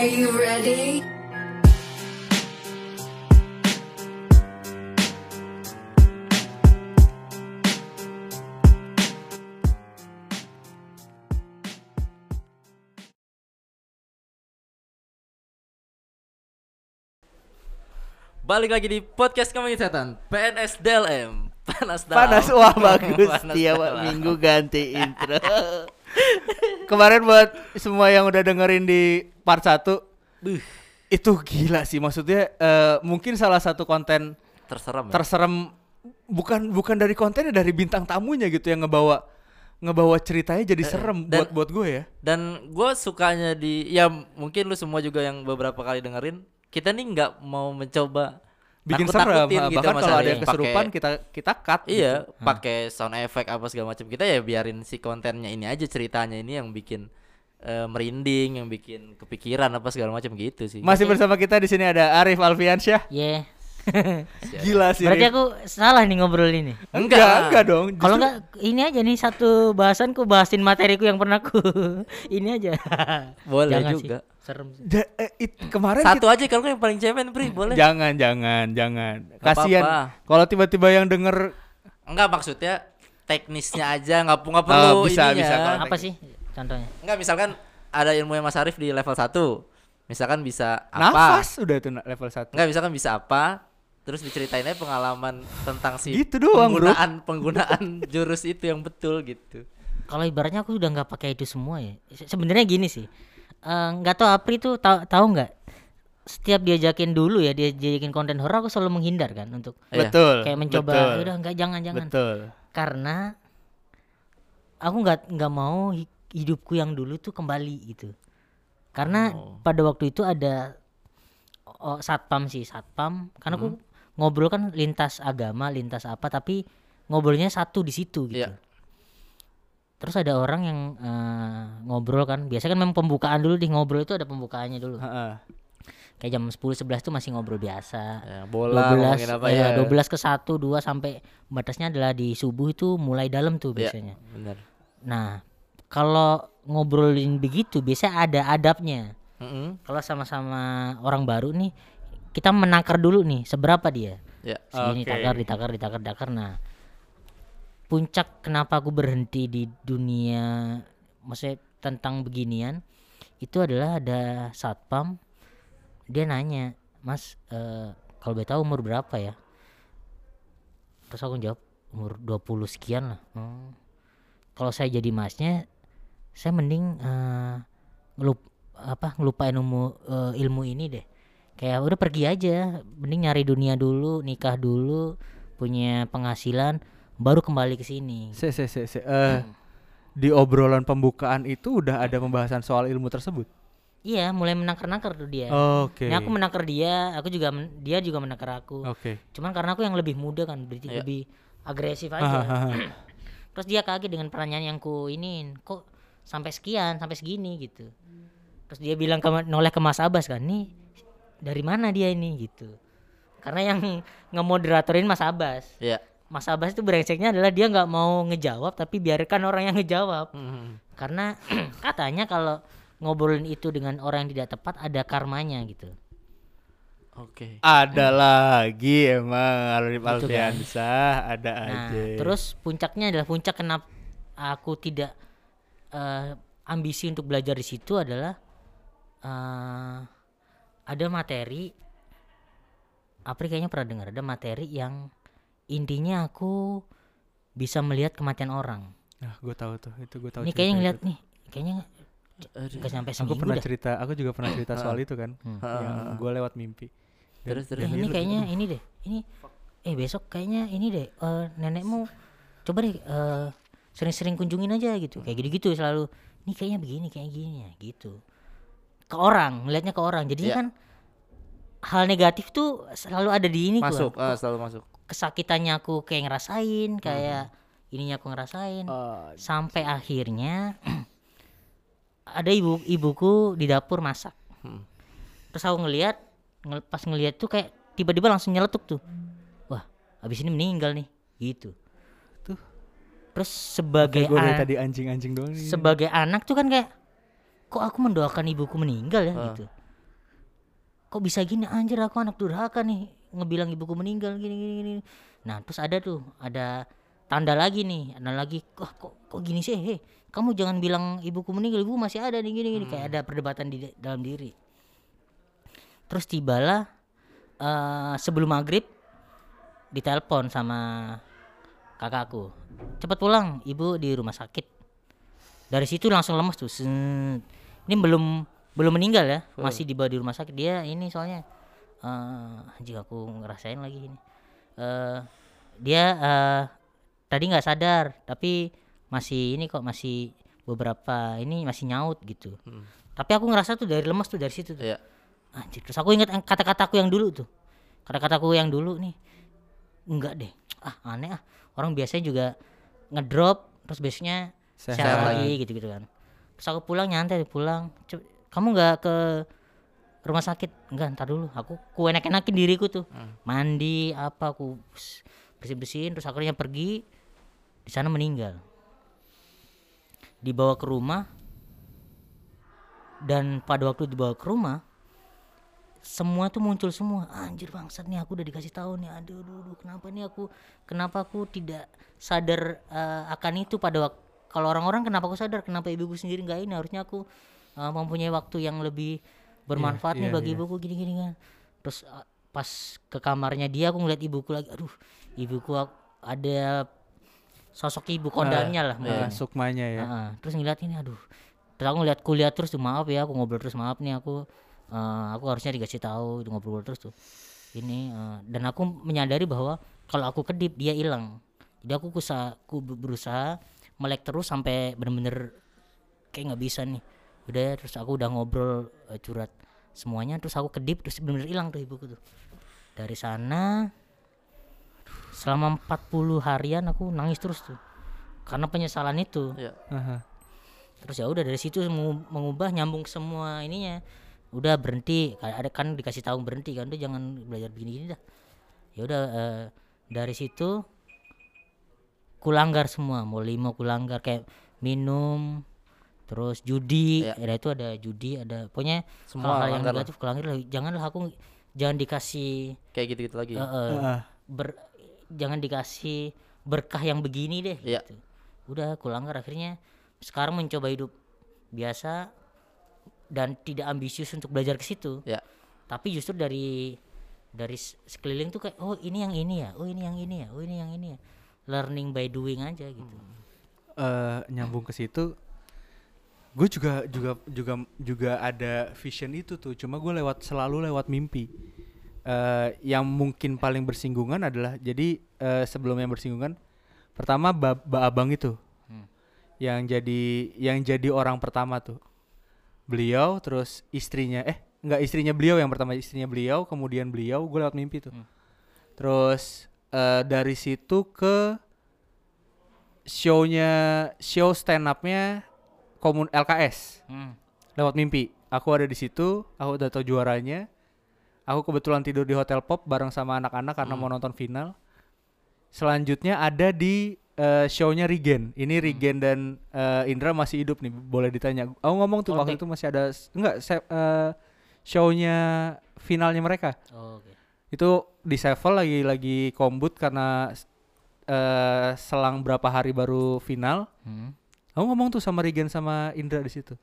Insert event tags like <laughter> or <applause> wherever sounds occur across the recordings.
Are you ready? Balik lagi di podcast kami setan. PNS DLM Panas dalam. Panas wah <laughs> bagus. Panas Tiap dalam. minggu ganti intro. <laughs> Kemarin buat semua yang udah dengerin di part 1 Buh, Itu gila sih maksudnya eh, Mungkin salah satu konten Terserem ya? terserem Bukan bukan dari kontennya dari bintang tamunya gitu yang ngebawa ngebawa ceritanya jadi serem dan- buat buat gue ya. Dan gue sukanya di Ya mungkin lu semua juga yang beberapa kali dengerin Kita nih nggak mau mencoba Bikin serem. nakut-nakutin ah, gitu Bahkan kalau ada yang keserupan Pakai- kita kita cut. Iya, gitu. pakai sound effect apa segala macam. Kita ya biarin si kontennya ini aja ceritanya ini yang bikin eh, merinding, yang bikin kepikiran apa segala macam gitu sih. Masih bersama kita di sini ada Arif Alfiansyah. Yeah. <laughs> Gila sih. Berarti aku salah nih ngobrol ini. enggak, Enggak. enggak dong. Kalau enggak ini aja nih satu bahasan ku bahasin materiku yang pernah ku <laughs> ini aja. Boleh Jangan juga. Sih. Serem sih. Ja- eh, it- kemarin Satu aja kalau yang paling cemen, Pri, boleh. Jangan, jangan, jangan. Kasihan kalau tiba-tiba yang denger Enggak maksudnya teknisnya aja nggak nggak Oh, perlu bisa, ininya. bisa, Apa sih contohnya? Enggak misalkan ada ilmunya Mas Arif di level 1. Misalkan bisa apa? nafas udah itu level 1. Enggak misalkan bisa apa? Terus diceritainnya pengalaman tentang si Gitu doang, Bro. penggunaan penggunaan <laughs> jurus itu yang betul gitu. Kalau ibaratnya aku udah nggak pakai itu semua ya. Se- Sebenarnya gini sih. Eh, nggak tahu Apri tuh tahu tahu nggak? Setiap diajakin dulu ya, dia diajakin konten horor aku selalu menghindar kan untuk Iya. Betul. kayak mencoba betul, udah nggak jangan jangan. Betul. Karena aku nggak nggak mau hidupku yang dulu tuh kembali gitu. Karena pada waktu itu ada oh, satpam sih satpam. Karena aku ngobrol kan lintas agama, lintas apa, tapi ngobrolnya satu di situ gitu. Iya. Terus ada orang yang eh, ngobrol kan, biasanya kan memang pembukaan dulu di ngobrol itu ada pembukaannya dulu. Heeh. Kayak jam 10 11 tuh masih ngobrol biasa. Ya, bola 12 ngomongin apa ya, ya. 12 ke 1, 2 sampai batasnya adalah di subuh itu mulai dalam tuh Iya, biasanya. bener. Nah, kalau ngobrolin begitu biasanya ada adabnya. Mm-mm. Kalau sama-sama orang baru nih, kita menakar dulu nih seberapa dia. Ya. Segini Oke. takar, ditakar, ditakar, ditakar. Nah, puncak kenapa aku berhenti di dunia, maksudnya tentang beginian, itu adalah ada satpam, dia nanya, Mas, eh, kalau boleh tahu umur berapa ya? Terus aku jawab umur 20 sekian lah. "Oh. Kalau saya jadi masnya, saya mending eh, ngelup apa ngelupain ilmu eh, ilmu ini deh kayak udah pergi aja mending nyari dunia dulu nikah dulu punya penghasilan baru kembali ke sini Se se se se. eh, di obrolan pembukaan itu udah ada pembahasan soal ilmu tersebut. iya mulai menakar-nakar tuh dia Oke. Ini aku menakar dia aku juga men- dia juga menakar aku Oke. cuman karena aku yang lebih muda kan berarti Iya. lebih agresif aja <clears throat> terus dia kaget dengan pertanyaan yang ku kok sampai sekian sampai segini gitu terus dia bilang ke noleh ke Mas Abbas kan nih dari mana dia ini gitu karena yang ngemoderatorin Mas Abbas Ya. Mas Abbas itu brengseknya adalah dia nggak mau ngejawab tapi biarkan orang yang ngejawab Mhm. karena <clears throat> katanya kalau ngobrolin itu dengan orang yang tidak tepat ada karmanya gitu Oke. Ada lagi emang Arif Gitu kan. Ada Nah, aja. terus puncaknya adalah puncak kenapa aku tidak eh, ambisi untuk belajar di situ adalah eh, ada materi Apri kayaknya pernah dengar ada materi yang intinya aku bisa melihat kematian orang. Nah, gue tahu tuh, itu gue tahu. Ini kayaknya itu. ngeliat nih, kayaknya nggak sampai Aku seminggu pernah dah. cerita, aku juga pernah cerita soal itu kan, Hmm. yang gue lewat mimpi. Dan- Terus terus. Eh, ini kayaknya ini deh, ini eh besok kayaknya ini deh eh, nenekmu coba deh eh, sering-sering kunjungin aja gitu, kayak gitu-gitu selalu. Ini kayaknya begini, kayak gini ya gitu. Ke orang, ngelihatnya ke orang. Jadinya Iya. kan hal negatif tuh selalu ada di ini Masuk, gua. ah, selalu masuk. Kesakitannya aku kayak ngerasain, kayak ininya aku ngerasain. Oh, Sampai akhirnya <clears throat> ada ibu ibuku di dapur masak. Hmm. Terus aku ngelihat ngel- pas ngelihat tuh kayak tiba-tiba langsung nyeletuk tuh. Wah, habis ini meninggal nih, gitu. Terus sebagai gue an- tadi anjing-anjing doang nih. sebagai anak tuh kan kayak kok aku mendoakan ibuku meninggal ya? Ah. gitu. kok bisa gini? Anjir aku anak durhaka nih ngebilang ibuku meninggal gini gini gini. Nah terus ada tuh ada tanda lagi nih. Ada lagi kok kok, kok gini sih? Heh kamu jangan bilang ibuku meninggal ibu masih ada nih gini gini. Kayak ada perdebatan di dalam diri. Terus tibalah eh sebelum maghrib ditelepon sama kakakku cepat pulang ibu di rumah sakit dari situ langsung lemas tuh ini belum belum meninggal ya masih dibawa di rumah sakit dia ini soalnya eh anjing aku ngerasain lagi ini eh dia eh tadi nggak sadar tapi masih ini kok masih beberapa ini masih nyaut gitu tapi aku ngerasa tuh dari lemas tuh dari situ tuh Iya. Anjir, terus aku ingat kata-kataku yang dulu tuh. Kata-kataku yang dulu nih. Enggak deh. Ah, aneh ah. Orang biasanya juga ngedrop terus besoknya Sehat sehat, lagi. lagi gitu-gitu kan. Terus aku pulang nyantai pulang. "Coba, Kamu nggak ke rumah sakit? Enggak, ntar dulu. Aku ku enak-enakin diriku tuh. Mandi apa aku bersih-bersihin terus akhirnya pergi di sana meninggal. Dibawa ke rumah dan pada waktu dibawa ke rumah semua tuh muncul semua. Anjir bangsat nih aku udah dikasih tahu nih. Aduh aduh, aduh, kenapa nih aku kenapa aku tidak sadar eh, akan itu pada waktu kalau orang-orang kenapa aku sadar? Kenapa ibuku sendiri nggak ini? Harusnya aku eh, mempunyai waktu yang lebih bermanfaat nih iya, bagi iya. ibuku gini-gini kan terus eh, pas ke kamarnya dia aku ngeliat ibuku lagi. Aduh ibuku ak- ada sosok ibu kondangnya lah Ah, mungkin. sukmanya ya. Heeh, terus ngeliat ini aduh. Terus aku ngeliat kuliah terus tuh maaf ya aku ngobrol terus maaf nih aku eh, aku harusnya dikasih tahu itu ngobrol terus tuh. Ini eh, dan aku menyadari bahwa kalau aku kedip dia hilang. Jadi aku kusa, aku be- berusaha melek terus sampai bener-bener kayak nggak bisa nih. Udah ya, terus aku udah ngobrol eh, curhat semuanya terus aku kedip terus bener-bener hilang tuh ibuku tuh. Dari sana selama 40 harian aku nangis terus tuh. Karena penyesalan itu. Iya. Aha. terus ya udah dari situ mengu- mengubah nyambung semua ininya udah berhenti kayak ada kan dikasih tahu berhenti kan udah jangan belajar begini-gini dah ya udah eh, dari situ kulanggar semua mau lima kulanggar kayak minum terus judi Iya. ada itu ada judi ada pokoknya Semua hal-hal yang langgar lah. negatif kulanggar lah janganlah aku jangan dikasih Kayak gitu-gitu lagi. eh, eh, Ah. ber jangan dikasih berkah yang begini deh Iya. gitu. udah kulanggar akhirnya sekarang mencoba hidup biasa dan tidak ambisius untuk belajar ke situ. Ya. tapi justru dari dari sekeliling tuh kayak oh ini yang ini ya oh ini yang ini ya oh ini yang ini ya. Learning by doing aja gitu. Eh nyambung ke situ gue juga juga juga juga ada vision itu tuh. Cuma gue lewat selalu lewat mimpi. Eh yang mungkin paling bersinggungan adalah jadi eh, sebelum yang bersinggungan pertama ba, Ba abang itu. Hmm. yang jadi yang jadi orang pertama tuh beliau terus istrinya eh nggak istrinya beliau yang pertama istrinya beliau kemudian beliau gue lewat mimpi tuh. Hmm. terus eh, dari situ ke shownya show stand upnya komun LKS Hmm. lewat mimpi. Aku ada di situ aku udah tahu juaranya. Aku kebetulan tidur di hotel pop bareng sama anak-anak karena mau nonton final. Selanjutnya ada di eh, shownya Regen ini Regen dan eh, Indra masih hidup nih boleh ditanya. Aku ngomong tuh waktu Olympic. itu masih ada enggak se- eh, shownya finalnya mereka. Oh, oke. Itu di Sevel lagi lagi kombut karena eh selang berapa hari baru final. Hmm. aku ngomong tuh sama Regen sama Indra di situ.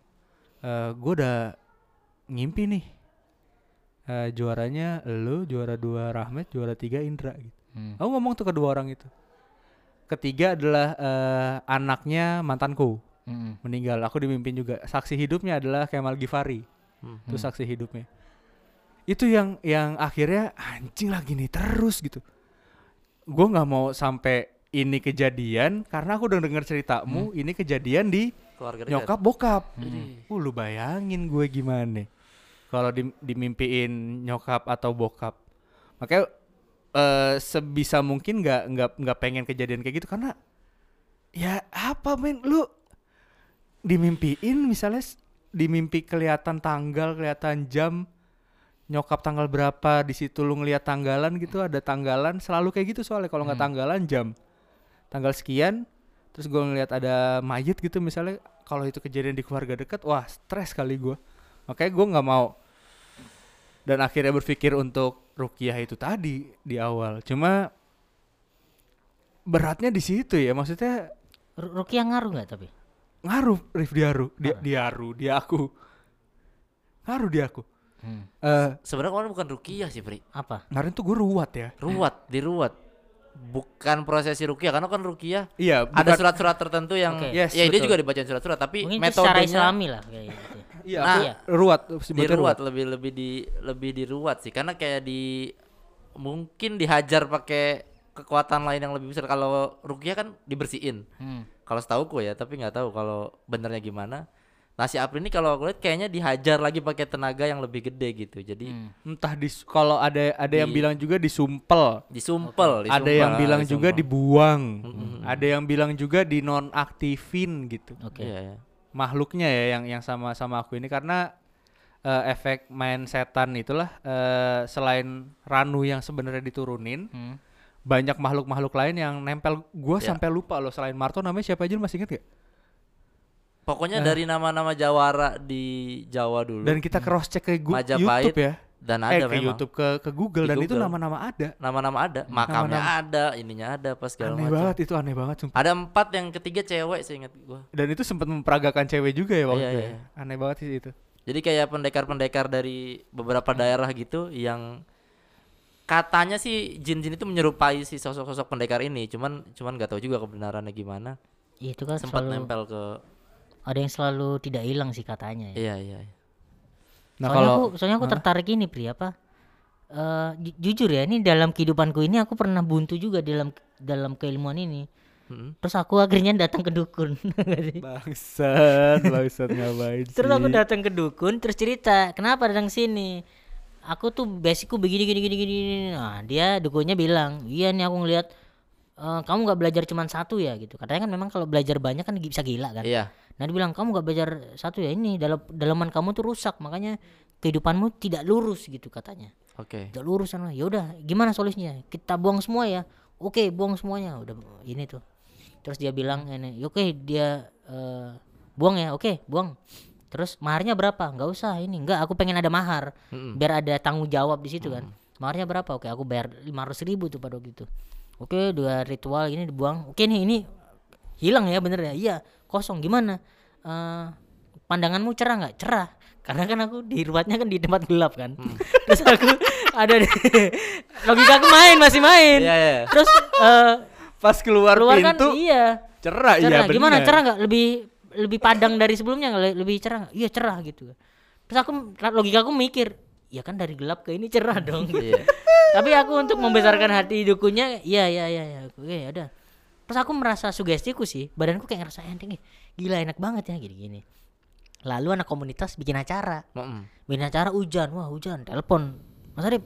Eh gue udah ngimpi nih. Eh juaranya lu juara dua Rahmat juara tiga Indra gitu. Hmm. aku ngomong tuh kedua orang itu ketiga adalah eh anaknya mantanku Hmm. meninggal. Aku dimimpin juga. Saksi hidupnya adalah Kemal Gifari Hmm. itu saksi hidupnya. Itu yang yang akhirnya anjing lagi nih terus gitu. Gue nggak mau sampai ini kejadian karena aku udah denger ceritamu ini kejadian di Keluarga dekat. nyokap bokap. Jadi, uh lu bayangin gue gimana kalau di, dimimpiin nyokap atau bokap. Makanya eh, sebisa mungkin nggak nggak nggak pengen kejadian kayak gitu. Karena ya apa men? Lu dimimpiin misalnya s- di mimpi kelihatan tanggal kelihatan jam nyokap tanggal berapa di situ lu ngelihat tanggalan gitu ada tanggalan selalu kayak gitu soalnya. Kalau nggak Hmm. tanggalan jam. Tanggal sekian terus gue ngelihat ada mayat gitu misalnya kalau itu kejadian di keluarga dekat wah stres kali gue makanya gue nggak mau. Dan akhirnya berpikir untuk rukiah itu tadi di awal. Cuma beratnya di situ ya, maksudnya Ru- Rukiah ngaruh nggak tapi? ngaruh Rif di Aru, dia di Aru, di aku. Ngaruh di aku. Hmm. Eh, Sebenarnya kemarin bukan rukiah sih, Pri. Apa? kemarin tuh gue ruwat ya. Ruwat, diruat. Bukan prosesi rukiah karena kan rukiah Iya, ada surat-surat tertentu yang Oke. Yes, ya dia betul. juga dibacain surat-surat tapi Mungkin itu secara metodenya islami lah kayak gitu. Iya, Nah, ruwat, sebutnya diruat lebih lebih di lebih diruat sih karena kayak di mungkin dihajar pakai kekuatan lain yang lebih besar kalau rukiah kan dibersihin Hmm. kalau setahu ya tapi nggak tahu kalau benernya gimana nah si April ini kalau aku lihat kayaknya dihajar lagi pakai tenaga yang lebih gede gitu jadi Hmm. Entah di kalau ada ada yang Di- bilang juga disumpel. disumpel ada disumpel, yang ah, bilang juga disumpel. dibuang. Mm-mm. Ada yang bilang juga dinonaktifin gitu. Oke. Iya, iya. Makhluknya ya yang yang sama sama aku ini karena eh, efek main setan itulah eh, selain Ranu yang sebenarnya diturunin, Hmm. banyak makhluk-makhluk lain yang nempel. Gua Ya. sampai lupa loh selain Marto namanya siapa aja lu masih inget gak? pokoknya dari nama-nama Jawara di Jawa dulu Dan kita cross check ke Majapahit YouTube ya. Dan eh ada ke memang YouTube ke ke Google Di dan itu Google. nama-nama ada. nama-nama ada makamnya Nama-nama. ada ininya ada pas segala Aneh macam banget itu aneh banget sumpah. ada empat yang ketiga cewek seingat gua Dan itu sempat memperagakan cewek juga ya waktu Iya, itu. iya. ya. Aneh banget sih itu. Jadi kayak pendekar-pendekar dari beberapa daerah gitu yang katanya sih jin-jin itu menyerupai si sosok-sosok pendekar ini, cuman cuman nggak tahu juga kebenarannya gimana. Itu kan Sempat selalu nempel ke ada yang selalu tidak hilang sih katanya ya. iya iya. iya. Nah soalnya kalau aku soalnya aku tertarik ini Pri apa? Eh, ju- jujur ya ini dalam kehidupanku ini aku pernah buntu juga dalam dalam keilmuan ini. Mm-mm. Terus aku akhirnya datang ke dukun. <laughs> bangsat, bangsat ngapain sih? terus aku datang ke dukun terus cerita kenapa datang sini. Aku tuh basicku begini gini gini gini. gini." Nah dia dukunnya bilang iya nih aku ngelihat eh, kamu nggak belajar cuma satu ya gitu. Katanya kan memang kalau belajar banyak kan bisa gila kan. Iya. Nah dia bilang kamu gak belajar satu ya ini dalam dalaman kamu tuh rusak makanya kehidupanmu tidak lurus gitu katanya. Oke. Tidak lurus sana. Ya udah gimana solusinya? Kita buang semua ya. Oke buang semuanya. Udah ini tuh. Terus dia bilang ini, oke dia eh, buang ya. Oke buang. Terus maharnya berapa? Nggak usah ini. Nggak aku pengen ada mahar. Mm-mm. Biar ada tanggung jawab di situ kan. Maharnya berapa? Oke aku bayar 500 ribu tuh pada waktu itu. Oke dua ritual ini dibuang. Oke nih ini hilang ya bener ya? Iya kosong. Gimana? Eh pandanganmu cerah nggak? Cerah. <laughs> Karena kan aku di rumahnya kan di tempat gelap kan. <laughs> Terus aku ada di <laughs> logika aku main masih main. Iya iya. terus eh Pas keluar, keluar kan pintu iya. cerah, iya cerah. Gimana? bener. cerah nggak? Lebih lebih padang dari sebelumnya nggak? Le- lebih cerah nggak? iya cerah gitu. Terus aku logika aku mikir ya kan dari gelap ke ini cerah dong. Iya. tapi aku untuk membesarkan hati dukunya iya iya iya ya. oke ya terus aku merasa sugestiku sih badanku kayak ngerasa enteng "Ih, gila enak banget ya gini gini lalu anak komunitas bikin acara. Mm-mm. bikin acara hujan. Wah hujan telepon. Mas Arif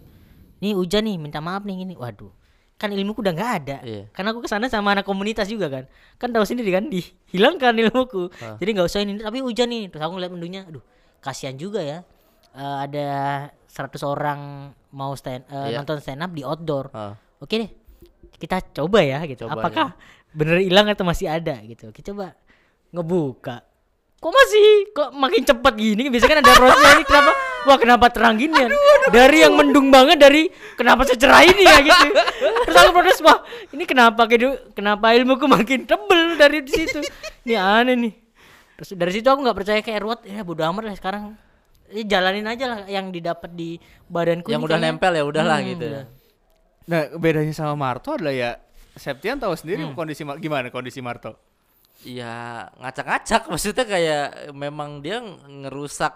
nih hujan nih minta maaf nih ini waduh kan ilmuku udah nggak ada. Iya. karena aku ke sana sama anak komunitas juga kan. Kan tahu sendiri kan dihilangkan ilmuku. Ah. jadi nggak usah ini tapi hujan nih. Terus aku ngeliat menunya aduh kasihan juga ya. Eh, ada 100 orang mau stand eh, Iya. nonton stand up di outdoor. Ah. oke deh kita coba ya gitu. Coba apakah bener hilang atau masih ada gitu. Kita coba ngebuka. Kok masih? Kok makin cepat gini? Biasanya kan ada prosesnya ini kenapa? Wah kenapa terang gini ya? Dari yang mendung banget dari kenapa secerah ini ya gitu. Terus aku protes wah ini kenapa kedu kenapa ilmuku makin tebel dari situ? Ini aneh nih. Terus dari situ aku nggak percaya kayak ruwet. Ya bodo amat lah sekarang. Eh, jalanin aja lah yang didapat di badanku Yang ini udah kayaknya- nempel ya udahlah Hmm, gitu. udah. Nah, bedanya sama Marto adalah ya Septian tahu sendiri Hmm. kondisi Mar- gimana kondisi Marto. Iya, ngacak-ngacak maksudnya kayak memang dia ngerusak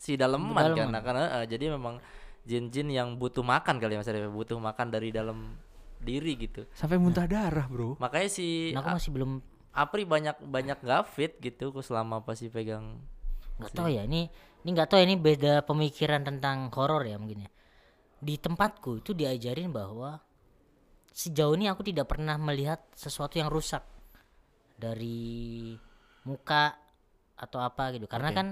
si daleman kan. Daleman. Nah, karena eh, jadi memang jin-jin yang butuh makan kali ya Mas Arif, butuh makan dari dalam diri gitu. Sampai muntah darah, Bro. Makanya si Nah, aku masih belum Apri banyak banyak gak fit gitu kok selama pasti pegang nggak tahu ya ini ini nggak tahu ya ini beda pemikiran tentang horor ya mungkin ya di tempatku itu diajarin bahwa sejauh ini aku tidak pernah melihat sesuatu yang rusak dari muka atau apa gitu karena Oke. kan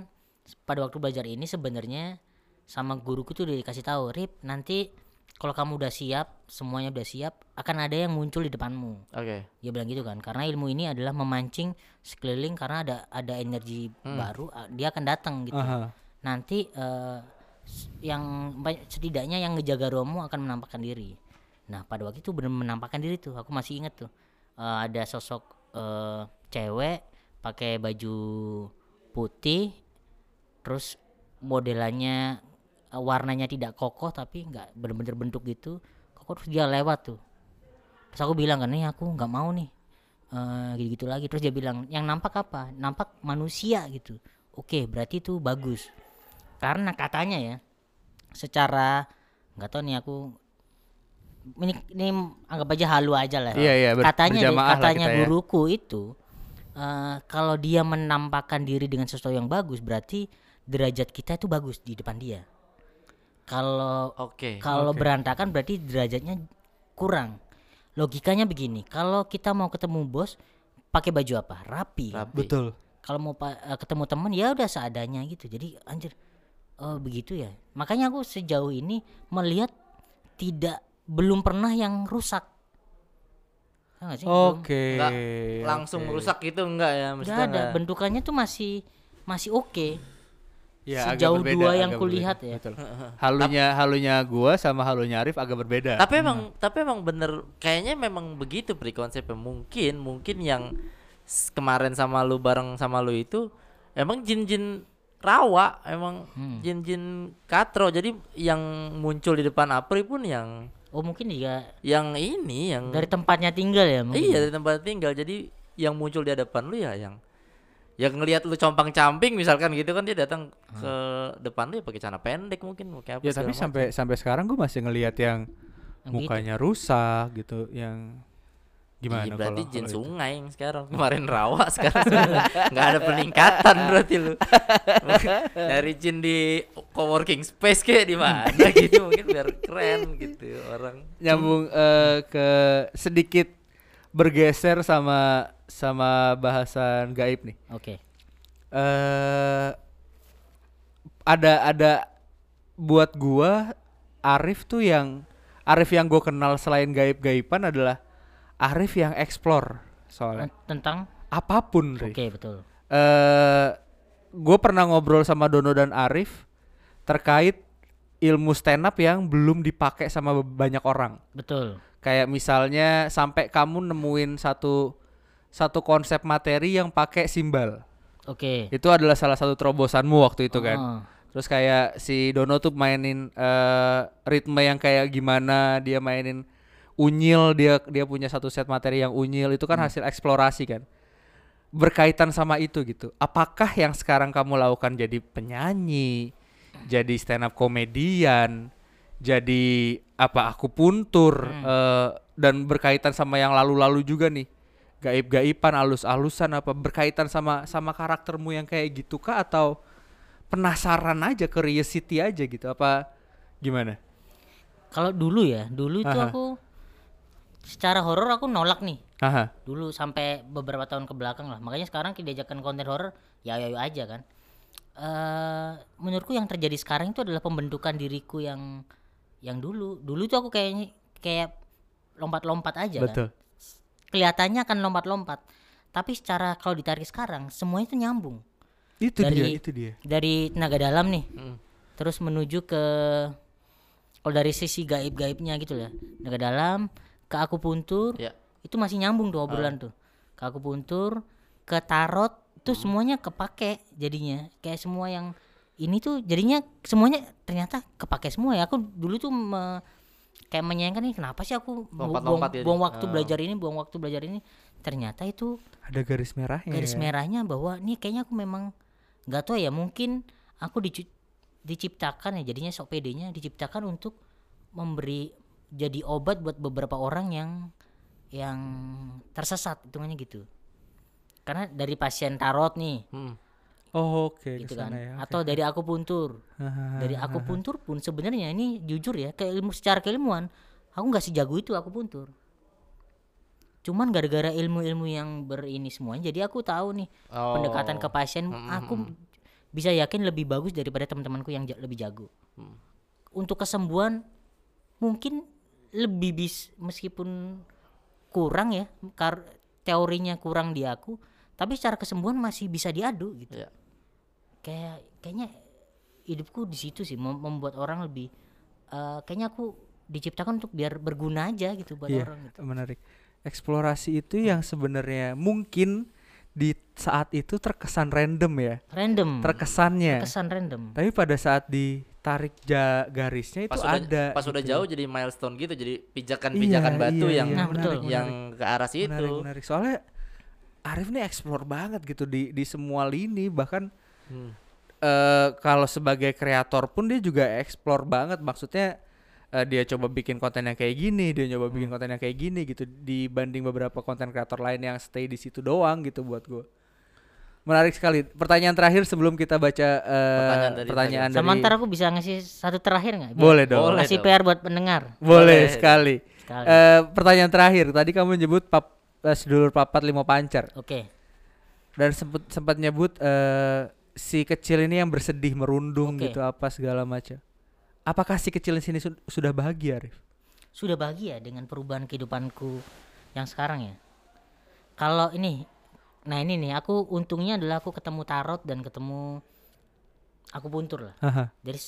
pada waktu belajar ini sebenarnya sama guruku tuh udah dikasih tahu Rip nanti kalau kamu udah siap semuanya udah siap akan ada yang muncul di depanmu Oke. dia bilang gitu kan karena ilmu ini adalah memancing sekeliling karena ada ada energi Hmm. baru dia akan datang gitu Aha. nanti eh, s- yang setidaknya yang ngejaga Romo akan menampakkan diri. Nah pada waktu itu benar menampakkan diri tuh. Aku masih inget tuh Eh, ada sosok eh, cewek pakai baju putih, terus modelannya eh, warnanya tidak kokoh tapi nggak bener-bener bentuk gitu. Kokoh terus dia lewat tuh. Terus aku bilang kan nih aku nggak mau nih eh gitu-gitu lagi. Terus dia bilang yang nampak apa? Nampak manusia gitu. Oke berarti itu bagus. Karena katanya ya secara nggak tahu nih aku ini, ini anggap aja halu aja lah. Iya, iya, ber- katanya deh, katanya ya. guruku itu eh, kalau dia menampakkan diri dengan sesuatu yang bagus berarti derajat kita itu bagus di depan dia. Kalau Oke. kalau Oke. berantakan berarti derajatnya kurang. Logikanya begini, kalau kita mau ketemu bos pakai baju apa? Rapi. Rapi. Betul. Kalau mau eh, ketemu temen ya udah seadanya gitu. Jadi anjir oh begitu ya. Makanya aku sejauh ini melihat tidak belum pernah yang rusak. Oke. Nggak langsung oke. rusak gitu enggak ya Nggak maksudnya ada. nggak- Bentukannya tuh masih masih oke. Ya, agak Sejauh berbeda, dua yang agak kulihat berbeda. ya. Betul. Halunya halunya gua sama halunya Arif agak berbeda. Tapi emang tapi emang bener kayaknya memang begitu pri konsepnya mungkin mungkin yang kemarin sama lu bareng sama lu itu emang jin-jin rawa emang Hmm. jin-jin katro jadi yang muncul di depan Apri pun yang Oh mungkin juga yang ini yang dari tempatnya tinggal ya mungkin. iya dari tempat tinggal jadi yang muncul di hadapan lu ya yang yang ngelihat lu compang camping misalkan gitu kan dia datang ke depan lu ya pakai celana pendek mungkin pakai apa ya tapi macam. sampai sampai sekarang gua masih ngelihat yang Yang mukanya rusak gitu yang gimana Iya, berarti kalau- jin kalau itu? sungai yang sekarang kemarin rawa <laughs> sekarang nggak ada peningkatan berarti lu <laughs> dari jin di coworking space kayak di mana <laughs> gitu mungkin biar keren gitu orang nyambung eh, ke sedikit bergeser sama sama bahasan gaib nih. Oke. eh ada ada buat gua Arif tuh yang Arif yang gue kenal selain gaib-gaiban adalah Arif yang explore soalnya Tentang apa pun Oke, Ri. betul. eh gue pernah ngobrol sama Dono dan Arif terkait ilmu stand up yang belum dipakai sama banyak orang Betul. kayak misalnya sampai kamu nemuin satu satu konsep materi yang pakai simbal Oke. itu adalah salah satu terobosanmu waktu itu kan Oh, terus kayak si Dono tuh mainin eh, ritme yang kayak gimana dia mainin unyil dia dia punya satu set materi yang unyil itu kan hasil eksplorasi kan. Berkaitan sama itu gitu. Apakah yang sekarang kamu lakukan jadi penyanyi jadi stand up komedian jadi apa aku puntur eh, dan berkaitan sama yang lalu-lalu juga nih? Gaib-gaiban alus-alusan apa berkaitan sama sama karaktermu yang kayak gitu kah? Atau penasaran aja curiosity aja gitu apa gimana? Kalau dulu ya, dulu itu Aha. aku secara horor aku nolak nih. Aha. Dulu sampai beberapa tahun ke belakang lah. Makanya sekarang diajakan konten horor ya ya ya aja kan. eh menurutku yang terjadi sekarang itu adalah pembentukan diriku yang yang dulu. Dulu tuh aku kayaknya kayak lompat-lompat aja kan. betul Kelihatannya akan lompat-lompat. Tapi secara kalau ditarik sekarang semuanya itu nyambung. itu Dari- dia itu dia Dari tenaga dalam nih. Hmm. terus menuju ke kalau dari sisi gaib-gaibnya gitu lah tenaga dalam ke akupuntur ya. itu masih nyambung tuh obrolan tuh. Ke akupuntur ke tarot tuh semuanya kepake jadinya. Kayak semua yang ini tuh jadinya semuanya ternyata kepake semua ya. Aku dulu tuh me- kayak menyayangkan nih kenapa sih aku bu- buang, jadi. buang waktu Oh. belajar ini buang waktu belajar ini. Ternyata itu ada garis merahnya garis ya. merahnya bahwa nih kayaknya aku memang nggak tahu ya mungkin aku dicu- diciptakan ya jadinya sok pedenya diciptakan untuk memberi jadi obat buat beberapa orang yang yang tersesat hitungannya gitu karena dari pasien tarot nih Hmm. oh oke gitu ke sana kan ya, oke. atau dari akupuntur Hahaha. dari akupuntur pun sebenarnya ini jujur ya ke ilmu secara keilmuan aku nggak sejago itu akupuntur cuman gara-gara ilmu-ilmu yang berini semuanya jadi aku tahu nih Oh. pendekatan ke pasien Mm, aku mm, bisa yakin lebih bagus daripada teman-temanku yang ja- lebih jago Hmm. untuk kesembuhan mungkin lebih bis meskipun kurang ya kar teorinya kurang di aku tapi secara kesembuhan masih bisa diadu gitu Ya. kayak kayaknya hidupku di situ sih mem- membuat orang lebih eh, kayaknya aku diciptakan untuk biar berguna aja gitu buat Iya, orang gitu. menarik. Eksplorasi itu yang sebenarnya mungkin di saat itu terkesan random ya, Random. terkesannya. Kesan random. Tapi pada saat ditarik ja garisnya itu pas udah ada. pas udah gitu. jauh jadi milestone gitu jadi pijakan-pijakan Iya, batu iya, yang iya, Nah, menarik, yang ke arah situ menarik, menarik. Soalnya Arif nih explore banget gitu di di semua lini bahkan Hmm. eh kalau sebagai kreator pun dia juga explore banget maksudnya eh, dia coba bikin konten yang kayak gini dia coba Hmm. bikin konten yang kayak gini gitu dibanding beberapa konten kreator lain yang stay di situ doang gitu buat gue menarik sekali pertanyaan terakhir sebelum kita baca eh, Pertanyaan dari pertanyaan dari, Sementara aku bisa ngasih satu terakhir nggak? Boleh dong Boleh. Kasih dong. PR buat pendengar. boleh Boleh. sekali Sekali. Eh, pertanyaan terakhir tadi kamu nyebut pap eh, sedulur papat lima pancar Oke. dan sempat sempat nyebut eh, si kecil ini yang bersedih merundung Oke. gitu apa segala macam apakah si kecil di sini su- sudah bahagia Arif Sudah bahagia dengan perubahan kehidupanku yang sekarang ya. Kalau ini, nah ini nih aku untungnya adalah aku ketemu tarot dan ketemu aku puntur lah. Haha. Dari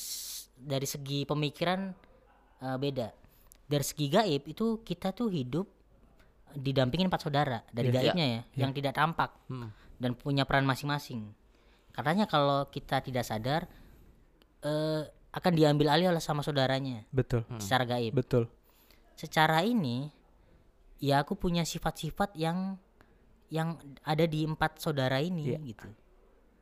dari segi pemikiran eh, beda. Dari segi gaib itu kita tuh hidup didampingin empat saudara dari Iya. gaibnya ya, yang tidak tampak Hmm. dan punya peran masing-masing. Katanya kalau kita tidak sadar eh, akan diambil alih oleh sama saudaranya betul secara gaib. betul Secara ini ya aku punya sifat-sifat yang yang ada di empat saudara ini Iya. gitu.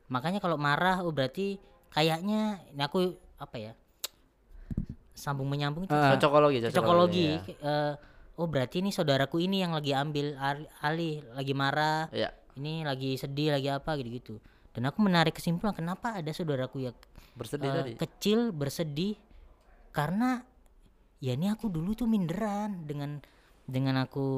Makanya kalau marah oh berarti kayaknya ini aku apa ya? Sambung menyambung itu Ah. cocokologi cocokologi. ya. eh, oh berarti ini saudaraku ini yang lagi ambil al- alih, lagi marah, Iya. ini lagi sedih, lagi apa gitu-gitu. Dan aku menarik kesimpulan kenapa ada saudaraku yang bersedih eh, tadi kecil bersedih karena ya ini aku dulu tuh minderan dengan dengan aku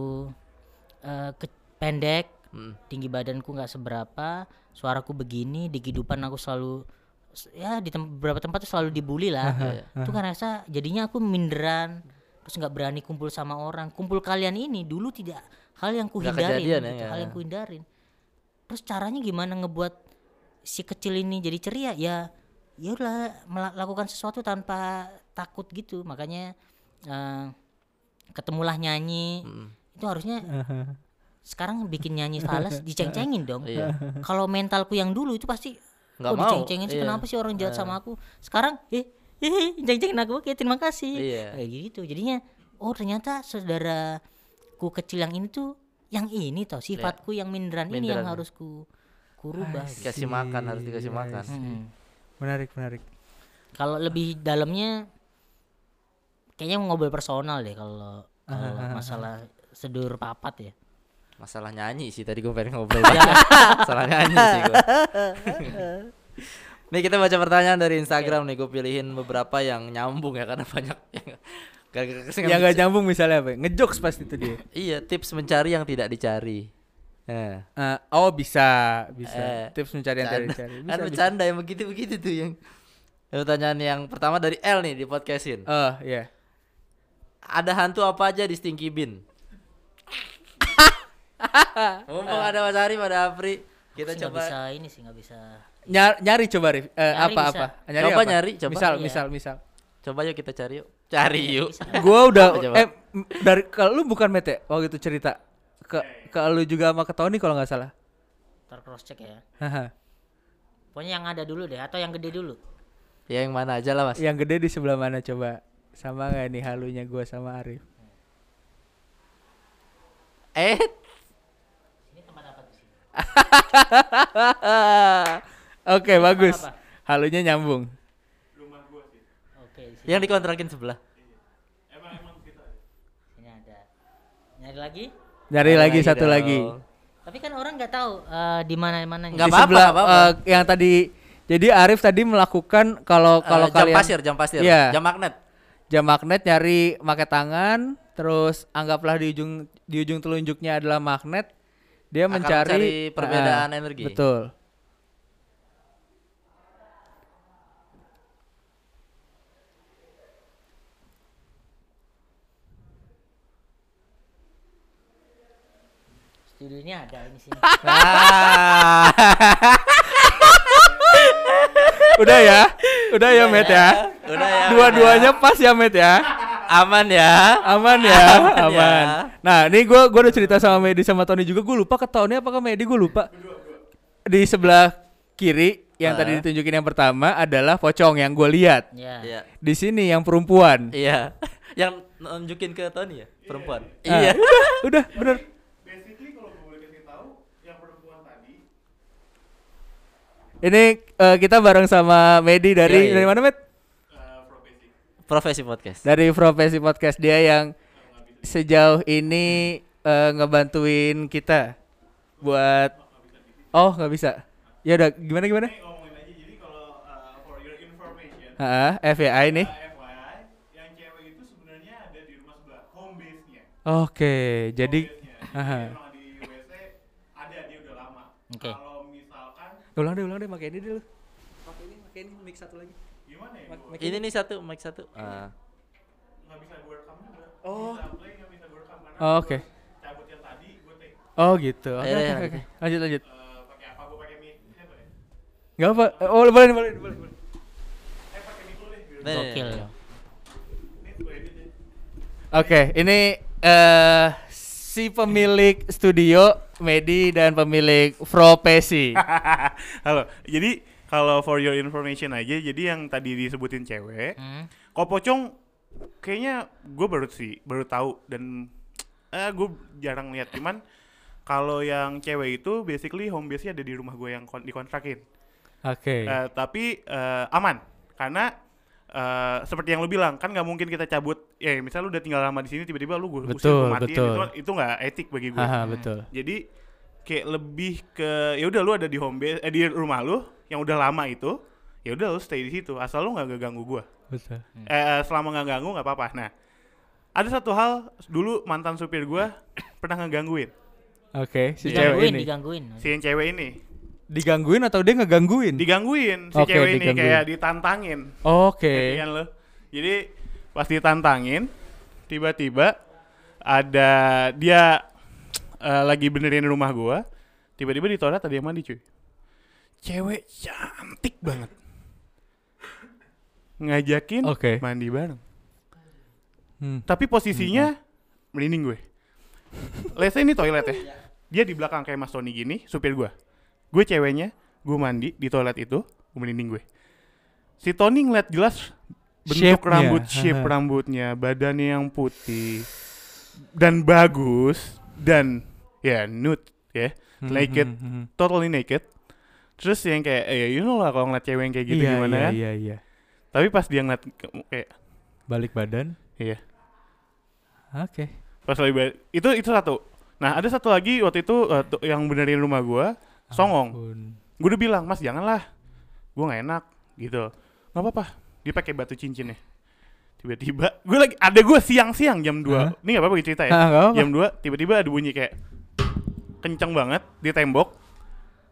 eh, ke- pendek Hmm. tinggi badanku nggak seberapa suaraku begini di kehidupan aku selalu ya di tem- beberapa tempat tuh selalu dibully lah Iya. itu kan rasa jadinya aku minderan terus nggak berani kumpul sama orang kumpul kalian ini dulu tidak hal yang kuhindarin ya, gitu, ya. hal yang kuhindarin terus caranya gimana ngebuat si kecil ini jadi ceria ya ya udah melakukan sesuatu tanpa takut gitu makanya eh, ketemulah nyanyi Mm. itu harusnya sekarang bikin nyanyi falas <laughs> diceng-cengin dong Iya. kalau mentalku yang dulu itu pasti Nggak oh mau, diceng-cengin sih iya. kenapa sih orang jahat sama aku sekarang eh eh ceng-cengin aku oke terima kasih Iya. kayak gitu jadinya oh ternyata saudaraku kecil yang ini tuh yang ini toh sifatku yang minderan, ini yang Minderan. harus ku kurubah gitu. dikasih makan harus dikasih Iya, makan Mm. menarik menarik kalau lebih dalamnya kayaknya ngobrol personal deh kalau kalau <laughs> masalah sedur papat ya masalah nyanyi sih tadi gue pengen ngobrol <laughs> masalah nyanyi sih gue <laughs> nih kita baca pertanyaan dari Instagram nih gue pilihin beberapa yang nyambung ya karena banyak yang gara-gara ke sini yang gak nyambung misalnya apa? Ngejokes pasti itu dia. <laughs> Iya tips mencari yang tidak dicari. Eh, oh bisa bisa. Eh, tips mencari yang tidak dicari. Kan bisa, bisa. bercanda yang begitu begitu tuh yang. Pertanyaan yang pertama dari L nih di podcastin. Oh iya. Ada hantu apa aja di Stinky Bin <laughs> Mumpung ada Mas Ari pada Apri kita Sih nggak coba bisa ini sih nggak bisa. Nyar- nyari coba Rif. Eh, Nyari apa bisa. apa? Coba apa? nyari, coba. misal Iya. misal misal. Coba yuk kita cari yuk. Cari yuk. <laughs> gua udah eh dari kalau lu bukan mete waktu itu cerita ke ke lu juga sama ke Tony kalau nggak salah. Ntar cross check ya. Haha. pokoknya yang ada dulu deh atau yang gede dulu. Ya yang mana aja lah mas. Yang gede di sebelah mana coba? Sama nggak nih halunya gua sama Arif? Eh sih <laughs> oke bagus. apa? halunya nyambung. Oke di sini, yang dikontrakin sebelah. Sini ada. Nyari lagi? Nyari Ada lagi satu dong. lagi. Tapi kan orang nggak tahu eh, di mana mana Nggak di apa-apa, eh, yang tadi jadi Arif tadi melakukan kalau kalau Eh, jam kalian pasir jam pasir. Iya. jam magnet. Jam magnet nyari pakai tangan terus anggaplah di ujung di ujung telunjuknya adalah magnet dia Akan mencari mencari perbedaan Ah, energi. betul studionya ada ini sini Ah. <laughs> udah ya Udah ya, Met ya. Udah ya. Dua-duanya pas ya, Met ya. Aman ya. Aman ya, Aman ya. Nah, ini gua gua udah cerita sama Medi sama Tony juga. Gue lupa ke Tony apa ke Medi, gue lupa. Di sebelah kiri yang Ah. tadi ditunjukin yang pertama adalah pocong yang gue lihat. Ya. Iya. Di sini yang perempuan. Iya. <laughs> Yang nunjukin ke Tony ya, perempuan. Ah, Iya. <laughs> Udah, udah, bener. Basically kalau gue boleh kasih tahu yang perempuan tadi Ini eh, kita bareng sama Medi dari Iya, iya. dari mana, Met? Uh, profesi podcast. Dari Profesi Podcast dia yang sejauh ini eh, ngebantuin kita buat Oh, nggak bisa. Ya udah, gimana gimana? Ini ngomongin aja jadi kalau uh, for your information Heeh, FYI nih. uh, FYI yang cewek itu sebenarnya ada di rumah sebelah home base-nya Oke. Aha. Jadi emang di WC ada dia udah lama Oke. kalau misalkan ulang deh, ulang deh, pakai ini dulu. Pakai ini, pakai ini mic satu lagi. Gimana ya Ini nih satu, mic satu. Ah. nggak bisa gue rekam juga Oh. bisa play nggak bisa gue rekam karena Oh, Oke. cabut yang tadi gue take Oh gitu. Oke, Ayo, oke, oke. Lanjut, lanjut. uh, pakai apa gue pakai mic siapa ya Gak apa. Eh, Oh, boleh, boleh, boleh, boleh. eh pakai mic dulu deh biar Nih, Gokil. nih, ya. Oke, ini eh si pemilik studio Medi dan pemilik profesi. <laughs> Halo. Jadi kalau for your information aja, jadi yang tadi disebutin cewek, Hmm. kok pocong kayaknya gue baru sih baru tahu dan eh gue jarang lihat cuman kalau yang cewek itu basically home base-nya ada di rumah gue yang kon- dikontrakin. Oke. Eh, tapi eh, aman karena eh, seperti yang lu bilang kan nggak mungkin kita cabut ya misal lu udah tinggal lama di sini tiba-tiba lu gue Betul, matiin betul. itu itu nggak etik bagi gue. Haha, betul. Jadi kayak lebih ke ya udah lu ada di home base eh, di rumah lu yang udah lama itu ya udah lu stay di situ asal lu nggak ganggu gua. Betul. Eh selama nggak ganggu nggak apa-apa. Nah ada satu hal dulu mantan supir gua pernah ngegangguin Oke, si cewek Digangguin, ini. digangguin. si yang cewek ini Digangguin atau dia ngegangguin? digangguin si Oke, cewek ini digangguin. kayak ditantangin. Oke. Kan lu? Jadi pas ditantangin tiba-tiba ada dia eh, lagi benerin rumah gua tiba-tiba di toilet ada yang mandi cuy cewek cantik banget. Ngajakin Oke. mandi bareng. Hmm. tapi posisinya merinding gue. Let's say ini toilet ya. Dia di belakang kayak Mas Tony gini supir gue gue ceweknya gue mandi di toilet itu gue merinding gue. Si Tony ngeliat jelas bentuk Shape-nya. rambut shape <laughs> rambutnya badannya yang putih dan bagus dan ya nude ya. Hmm, naked hmm, hmm. totally naked terus yang kayak eh, you know lah kalau ngeliat cewek yang kayak gitu iya, gimana iya, kan iya, iya. tapi pas dia ngeliat kayak Balik badan. iya. Oke. pas lagi ba- itu itu satu. Nah ada satu lagi waktu itu tuh yang benerin rumah gua songong. Gue udah bilang mas janganlah. Gue nggak enak gitu. Nggak apa-apa. Dia pakai batu cincinnya. Tiba-tiba gue lagi ada gue siang-siang jam 2 Hah? ini nggak apa-apa cerita ya Ah, nggak apa-apa. jam 2 tiba-tiba ada bunyi kayak kenceng banget di tembok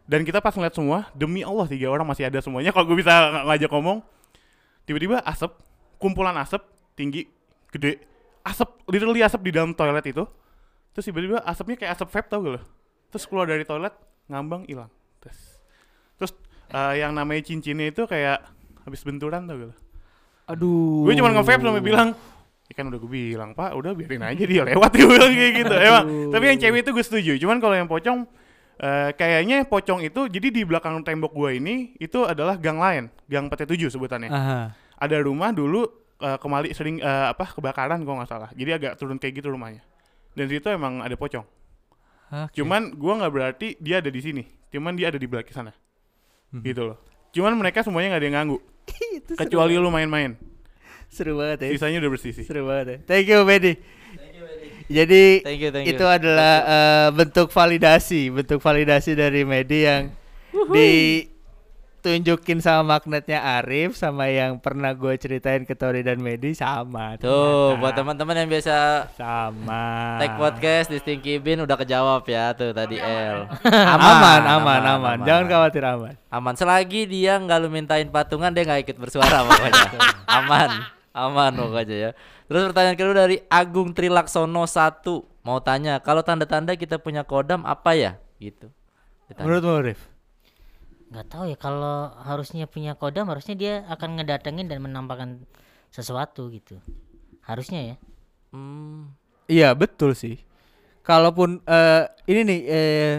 dan kita pas ngeliat semua demi Allah tiga orang masih ada semuanya. Kalau gue bisa ng- ngajak ngomong tiba-tiba asap kumpulan asap tinggi gede. Asap literally asap di dalam toilet itu. Terus tiba-tiba asapnya kayak asap vape tau gak lo terus keluar dari toilet ngambang hilang. Terus terus eh, yang namanya cincinnya itu kayak habis benturan tau gak lo Aduh. gue cuma nge-vape sampai bilang ya kan udah gue bilang pak udah biarin aja dia lewat. <laughs> Gue bilang kayak gitu. Emang tapi yang cewek itu gue setuju. Cuman kalau yang pocong eh, kayaknya pocong itu jadi di belakang tembok gue ini itu adalah gang lain gang PT 7 sebutannya Aha. ada rumah dulu eh, kemali sering eh, apa kebakaran kalau nggak salah jadi agak turun kayak gitu rumahnya dan situ emang ada pocong Oke. cuman gue nggak berarti dia ada di sini cuman dia ada di belakang sana Mhm. gitu loh cuman mereka semuanya nggak ada yang ganggu <laughs> kecuali lu main-main seru banget ya. sisanya udah bersih sih Seru banget ya. Thank you, Medi. Jadi Thank you, thank you. itu adalah eh, bentuk validasi, bentuk validasi dari Medi yang ditunjukin sama magnetnya Arif sama yang pernah gue ceritain ke Tori dan Medi sama. Tuh, ternyata. buat teman-teman yang biasa sama. tag podcast di Stinky Bin udah kejawab ya tuh tadi L. aman, aman, aman, Jangan khawatir aman. Aman selagi dia nggak lu mintain patungan dia nggak ikut bersuara pokoknya. <laughs> aman, aman pokoknya ya. Terus pertanyaan kedua dari Agung Trilaksono 1 mau tanya kalau tanda-tanda kita punya kodam apa ya? Gitu. Ditanya. Menurutmu Arif? nggak tahu ya kalau harusnya punya kodam harusnya dia akan ngedatengin dan menampakkan sesuatu gitu harusnya ya Hmm. Iya betul sih. Kalaupun eh, ini nih eh,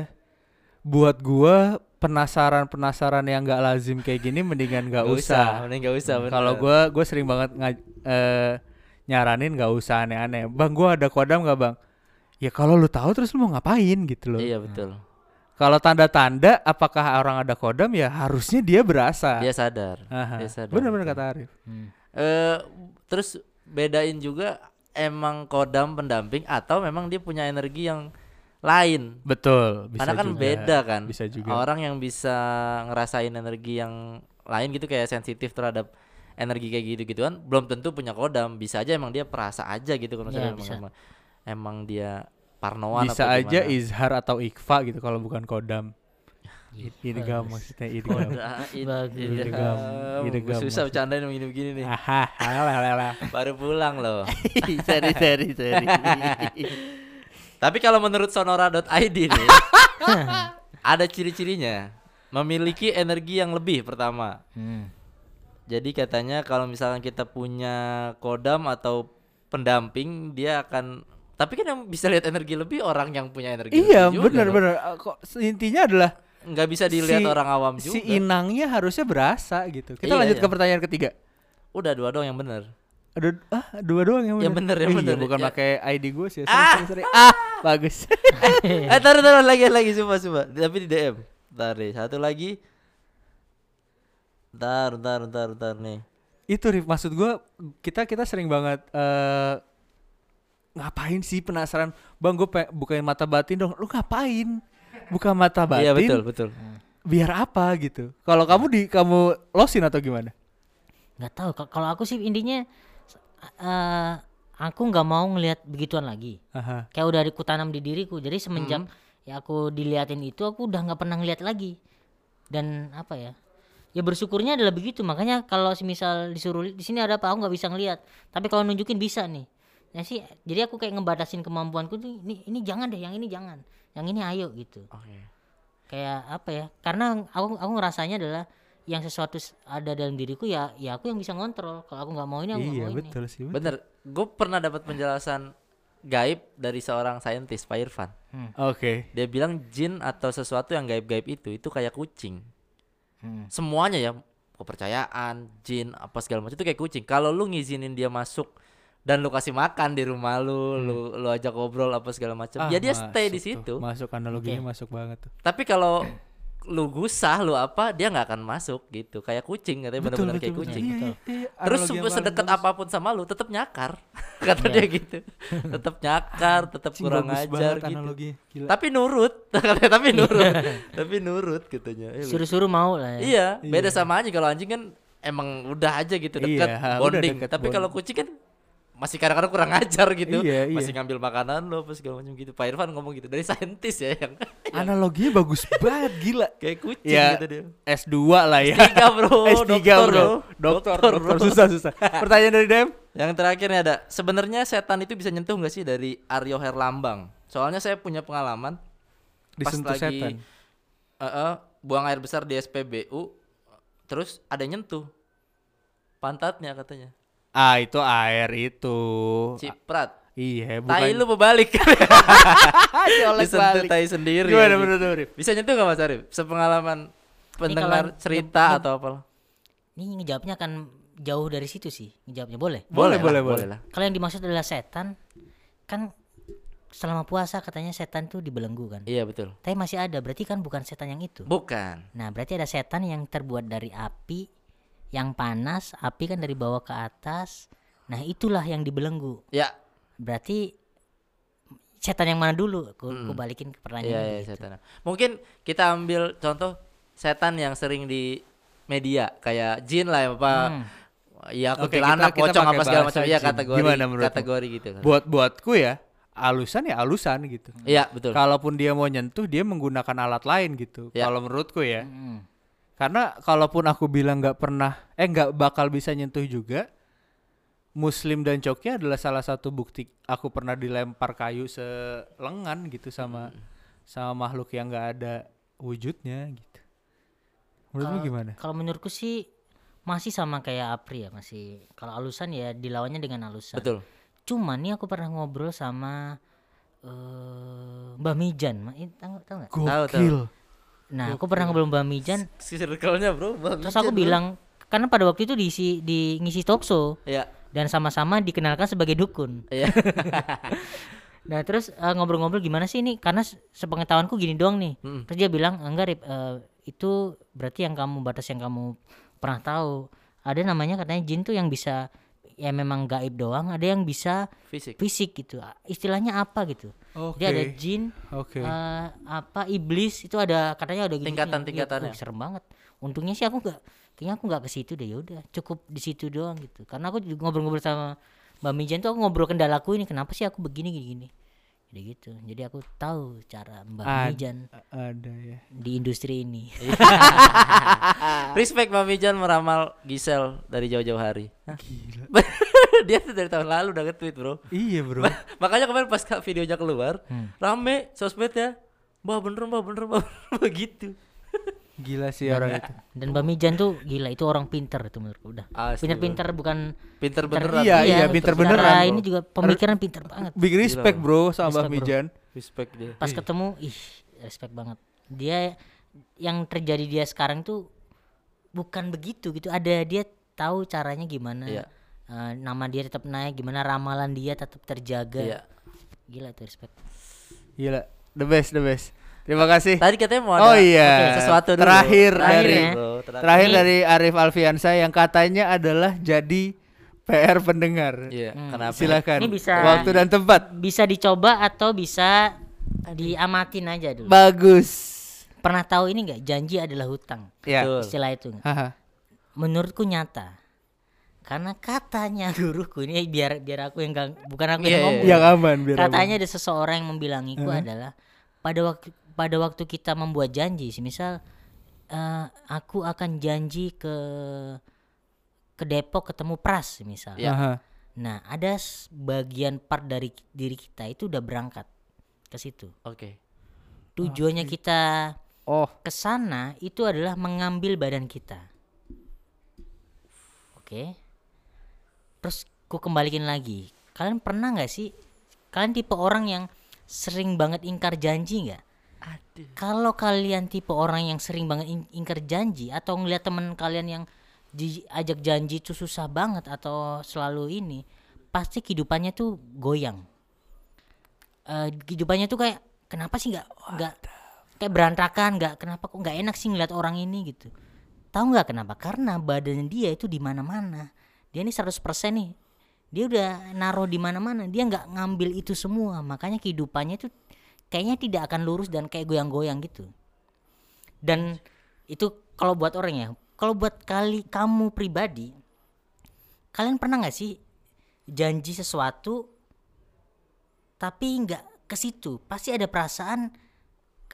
buat gua penasaran-penasaran yang nggak lazim kayak gini mendingan nggak Nggak usah. mending nggak usah. Kalau gua gua sering banget nga- eh, nyaranin nggak usah aneh-aneh. Bang gua ada kodam nggak bang? Ya kalau lu tahu terus lu mau ngapain gitu loh. Iya betul. Kalau tanda-tanda apakah orang ada kodam ya harusnya dia berasa. Dia sadar. Aha. dia sadar, Bener-bener betul. kata Arif. Hmm. Eh terus bedain juga emang kodam pendamping atau memang dia punya energi yang lain. Betul. Bisa Karena kan juga. beda kan. Bisa juga. Orang yang bisa ngerasain energi yang lain gitu kayak sensitif terhadap energi kayak gitu gitu kan belum tentu punya kodam bisa aja emang dia perasa aja gitu kalau misalnya Iya, emang, emang, emang dia parnoan Bisa apa aja izhar atau ikfa gitu kalau bukan kodam. Iya. Idgam maksudnya idgam. Idgham. Idgham susah bercandain begini-begini nih <laughs> baru pulang loh <laughs> sorry, sorry, sorry. <laughs> Tapi kalau menurut sonora.id nih ada ciri-cirinya memiliki energi yang lebih pertama. Hmm. Jadi katanya kalau misalkan kita punya kodam atau pendamping dia akan tapi kan yang bisa lihat energi lebih orang yang punya energi iya, lebih juga benar loh. benar. Uh, Kok intinya adalah nggak bisa dilihat si- orang awam juga. si inangnya harusnya berasa gitu. Kita Iya, lanjut iya. ke pertanyaan ketiga. Udah dua doang yang benar. Ada ah dua doang yang Yang bener, yang Iya, bener. bukan Ya. pakai ID gue sih. Sorry, Ah! sorry, sorry. Ah, bagus. <laughs> eh taruh taruh lagi lagi coba coba tapi di DM. Ntar nih satu lagi. Ntar ntar ntar ntar nih. Itu Rif, maksud gua kita kita sering banget eh ngapain sih penasaran? Bang gue bukain mata batin dong. Lu ngapain? Buka mata batin Iya betul betul. biar apa gitu? Kalau kamu di kamu losin atau gimana? Nggak tahu. Ka- kalau aku sih intinya eh aku nggak mau ngelihat begituan lagi. Aha. kayak udah aku tanam di diriku. Jadi semenjak Hmm. ya aku diliatin itu aku udah nggak pernah ngeliat lagi. Dan apa ya ya bersyukurnya adalah begitu. Makanya kalau misal disuruh di sini ada apa? Aku nggak bisa ngeliat tapi kalau nunjukin bisa nih. Ya sih jadi aku kayak ngebatasin kemampuanku tuh ini ini jangan deh yang ini jangan. Yang ini ayo gitu. Oke. kayak apa ya? Karena aku aku ngerasanya adalah yang sesuatu ada dalam diriku ya ya aku yang bisa ngontrol. Kalau aku nggak mau ini aku nggak iya mau ini. betul sih betul. Bener. Gue pernah dapat penjelasan gaib dari seorang saintis Pak Irfan. oke. Dia bilang jin atau sesuatu yang gaib-gaib itu itu kayak kucing. Hmm. Semuanya ya kepercayaan, jin apa segala macam itu kayak kucing. Kalau lu ngizinin dia masuk dan lu kasih makan di rumah lu, lu lu ajak ngobrol apa segala macam, Ah, ya dia stay di tuh. situ. masuk analoginya masuk banget tuh Tapi kalau lu gusah lu apa dia nggak akan masuk gitu. Kayak kucing katanya benar-benar kayak kucing. Iya, iya, iya. terus Analogi paling sedekat bagus. apa pun sama lu tetap nyakar <laughs> kata dia gitu. Tetap nyakar <laughs> tetap kurang ajar gitu. analoginya. Gila. tapi nurut <laughs> katanya tapi nurut. Tapi nurut katanya. Suruh-suruh mau lah ya. iya beda sama anjing. Kalau anjing kan emang udah aja gitu dekat Iya, bonding. deket, tapi kalau kucing kan masih kadang-kadang kurang ajar gitu. Iya, iya. masih ngambil makanan lo apa segala macam gitu. Pak Irfan ngomong gitu dari saintis ya yang analoginya bagus banget gila. Kayak kucing ya gitu dia. S2 lah ya. S3 bro. <laughs> S3 dokter, bro. dokter dokter susah susah. <laughs> Pertanyaan dari Dem? Yang terakhir nih ada, sebenarnya setan itu bisa nyentuh nggak sih dari Aryo Herlambang? Soalnya saya punya pengalaman pas disentuh lagi setan? eh, eh, buang air besar di SPBU, terus ada nyentuh. Pantatnya katanya. Ah itu air itu Ciprat. iya Tai bukan lu berbalik <laughs> Disentuh tai sendiri. gimana anjing. menurut lu, Rif? Bisa nyentuh nggak Mas Arif? Sepengalaman pendengar kalau cerita atau apa? ini ngejawabnya akan jauh dari situ sih ngejawabnya boleh Boleh, lah, boleh, boleh. lah. kalau yang dimaksud adalah setan kan selama puasa katanya setan tuh dibelenggu kan Iya betul. tapi masih ada berarti kan bukan setan yang itu Bukan. nah berarti ada setan yang terbuat dari api yang panas api kan dari bawah ke atas nah itulah yang dibelenggu Ya, berarti setan yang mana dulu aku, aku balikin ke pertanyaan iya setan. Mungkin kita ambil contoh setan yang sering di media kayak jin lah ya apa Hmm. Iya, kuntilanak, kita- kita pocong apa segala macam. Jin. kategori Gimana kategori gitu. kan. buat buatku ya alusan ya alusan gitu Iya, betul. kalaupun dia mau nyentuh dia menggunakan alat lain gitu Ya. kalau menurutku ya Hmm. Karena kalaupun aku bilang nggak pernah eh nggak bakal bisa nyentuh juga Muslim dan coki adalah salah satu bukti aku pernah dilempar kayu selengan gitu sama sama makhluk yang nggak ada wujudnya gitu Menurutmu gimana? Kalau menurutku sih masih sama kayak Apri ya masih. Kalau alusan ya dilawannya dengan alusan. Betul. Cuman nih aku pernah ngobrol sama eh Mbak Mijan, Ma- ini tahu tahu nggak? Tahu, tahu. Nah, aku pernah ngobrol sama Mbak Mijan, Circle-nya, Bro. Bang terus aku bilang karena pada waktu itu diisi di ngisi talkshow Iya. dan sama-sama dikenalkan sebagai dukun. Iya. <laughs> Nah terus eh, ngobrol-ngobrol gimana sih ini? Karena se- sepengetahuanku gini doang nih. Mm. Terus dia bilang enggak Rip, eh, itu berarti yang kamu batas yang kamu pernah tahu. Ada namanya katanya jin tuh yang bisa ya memang gaib doang. Ada yang bisa Fisik. fisik gitu. Istilahnya apa gitu? Oke. Jadi ada jin, Oke. eh, apa iblis itu ada katanya ada gitu. Tingkatan-tingkatannya. serem banget. Untungnya sih aku nggak, kayaknya aku nggak ke situ deh. Yaudah, cukup di situ doang gitu. Karena aku ngobrol-ngobrol sama Mbak Mijan tuh aku ngobrol kendalaku ini kenapa sih aku begini gini gini. Jadi gitu. Jadi aku tahu cara Mbak Ad- Mijan Ada ya. di industri ini. <laughs> Respect Mami Jan meramal Gisel dari jauh-jauh hari. Hah? <laughs> Dia tuh dari tahun lalu udah nge-tweet, Bro. Iya, Bro. Makanya kemarin pas kak videonya keluar, Hmm. rame sosmed ya. Mbak bener, Mbak bener, Mbak bener, begitu. Gila sih orang itu. Dan Mbak Mijan tuh gila itu orang pinter itu menurutku udah. Pinter-pinter bukan Pinter pinter- beneran. Iya, iya, pinter secara beneran, bro. Ini juga pemikiran pinter banget. Big respect, Bro, sama Mbak Respect. Mijan. Respect dia. Pas ketemu, ih, respect banget. Dia yang terjadi dia sekarang tuh bukan begitu gitu. Ada dia tahu caranya gimana. Iya. Eh, nama dia tetap naik, gimana ramalan dia tetap terjaga. Iya. Gila tuh respect. Gila, the best, the best. Terima kasih. Tadi katanya mau Oh ada iya. sesuatu dulu. Terakhir Terakhir dari ya. Bro, terakhir. terakhir dari Arif Alfiansa yang katanya adalah jadi PR pendengar. Iya, Hmm. kenapa? Silakan. Ini bisa- Waktu dan tempat. Bisa dicoba atau bisa diamatin aja dulu. Bagus. Pernah tahu ini nggak? Janji adalah hutang. Ya. Betul. Istilah itu. Haha. Menurutku nyata. Karena katanya <laughs> guruku ini biar biar aku yang gang- bukan aku Iya, yang iya, ngomong. Yang aman biar Katanya ada seseorang yang membilangiku adalah pada waktu pada waktu kita membuat janji, misal eh, aku akan janji ke ke Depok ketemu Pras misal. Ya. Nah, ada bagian part dari diri kita itu udah berangkat ke situ. Oke. Tujuannya kita Oh, ke sana itu adalah mengambil badan kita. Oke. Terus ku kembalikin lagi. Kalian pernah nggak sih? Kalian tipe orang yang sering banget ingkar janji nggak? Aduh. Kalau kalian tipe orang yang sering banget ing- ingkar janji atau ngeliat temen kalian yang diajak janji itu susah banget atau selalu ini, pasti kehidupannya tuh goyang. Eh kehidupannya tuh kayak kenapa sih nggak nggak kayak berantakan nggak kenapa kok nggak enak sih ngeliat orang ini gitu. Tahu nggak kenapa? Karena badannya dia itu di mana-mana. Dia ini 100% nih. Dia udah naruh di mana-mana. Dia nggak ngambil itu semua. Makanya kehidupannya itu kayaknya tidak akan lurus dan kayak goyang-goyang gitu. Dan itu kalau buat orang ya. Kalau buat kali kamu pribadi, kalian pernah nggak sih janji sesuatu tapi nggak ke situ? Pasti ada perasaan,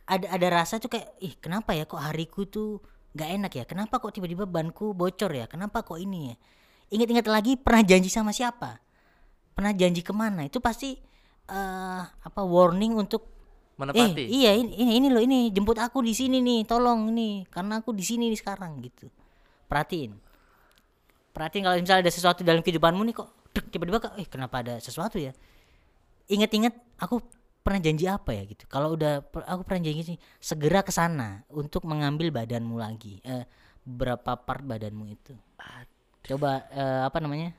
ada ada rasa tuh kayak, ih kenapa ya kok hariku tuh nggak enak ya? Kenapa kok tiba-tiba banku bocor ya? Kenapa kok ini ya? Ingat-ingat lagi pernah janji sama siapa? Pernah janji ke mana? Itu pasti eh apa warning untuk Menepati. Eh, iya ini, ini ini loh ini jemput aku di sini nih, tolong ini karena aku di sini nih sekarang gitu. Perhatiin. Perhatiin kalau misalnya ada sesuatu dalam kehidupanmu nih kok dek, tiba-tiba kok eh kenapa ada sesuatu ya? Ingat-ingat aku pernah janji apa ya gitu. Kalau udah aku pernah janji sih segera ke sana untuk mengambil badanmu lagi. Eh berapa part badanmu itu. Coba eh, apa namanya?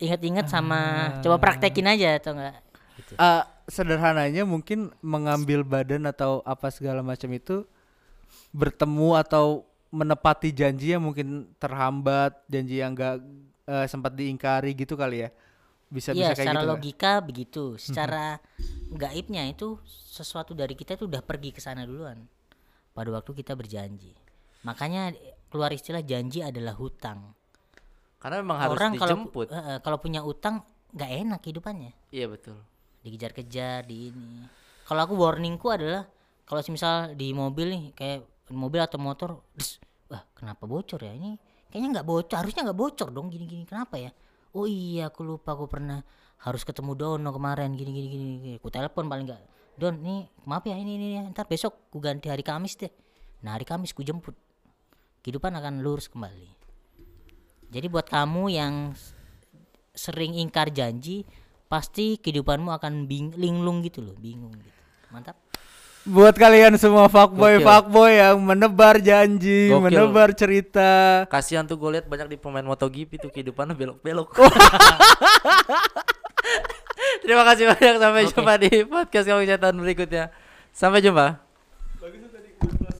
Ingat-ingat sama coba praktekin aja atau enggak gitu. Eh, sederhananya mungkin mengambil badan atau apa segala macam itu bertemu atau menepati janji yang mungkin terhambat, janji yang enggak eh, sempat diingkari gitu kali ya. Bisa Iya, bisa kayak secara gitu. logika begitu. Secara gaibnya itu sesuatu dari kita itu udah pergi ke sana duluan. Pada waktu kita berjanji. Makanya eh, keluar istilah janji adalah hutang. Karena memang harus Orang kalau dijemput. pu- eh, eh, kalau punya utang nggak enak hidupannya. Iya betul. Dikejar-kejar di ini. Kalau aku warningku adalah kalau misal di mobil nih kayak mobil atau motor, wah kenapa bocor ya ini? Kayaknya nggak bocor, harusnya nggak bocor dong gini-gini. Kenapa ya? Oh iya, aku lupa aku pernah harus ketemu Dono kemarin gini gini gini. gini. Aku telepon paling nggak. Don, nih maaf ya ini ini, ini. ntar besok ku ganti hari Kamis deh. Nah hari Kamis ku jemput. kehidupan akan lurus kembali. Jadi buat kamu yang sering ingkar janji, pasti kehidupanmu akan bing linglung gitu loh, bingung gitu. Mantap. Buat kalian semua fuckboy Gokil. fuckboy yang menebar janji, Gokil. menebar cerita. Kasihan tuh gue lihat banyak di pemain MotoGP tuh kehidupannya belok-belok. <laughs> Terima kasih banyak sampai Oke. jumpa di podcast kamu catatan berikutnya. Sampai jumpa.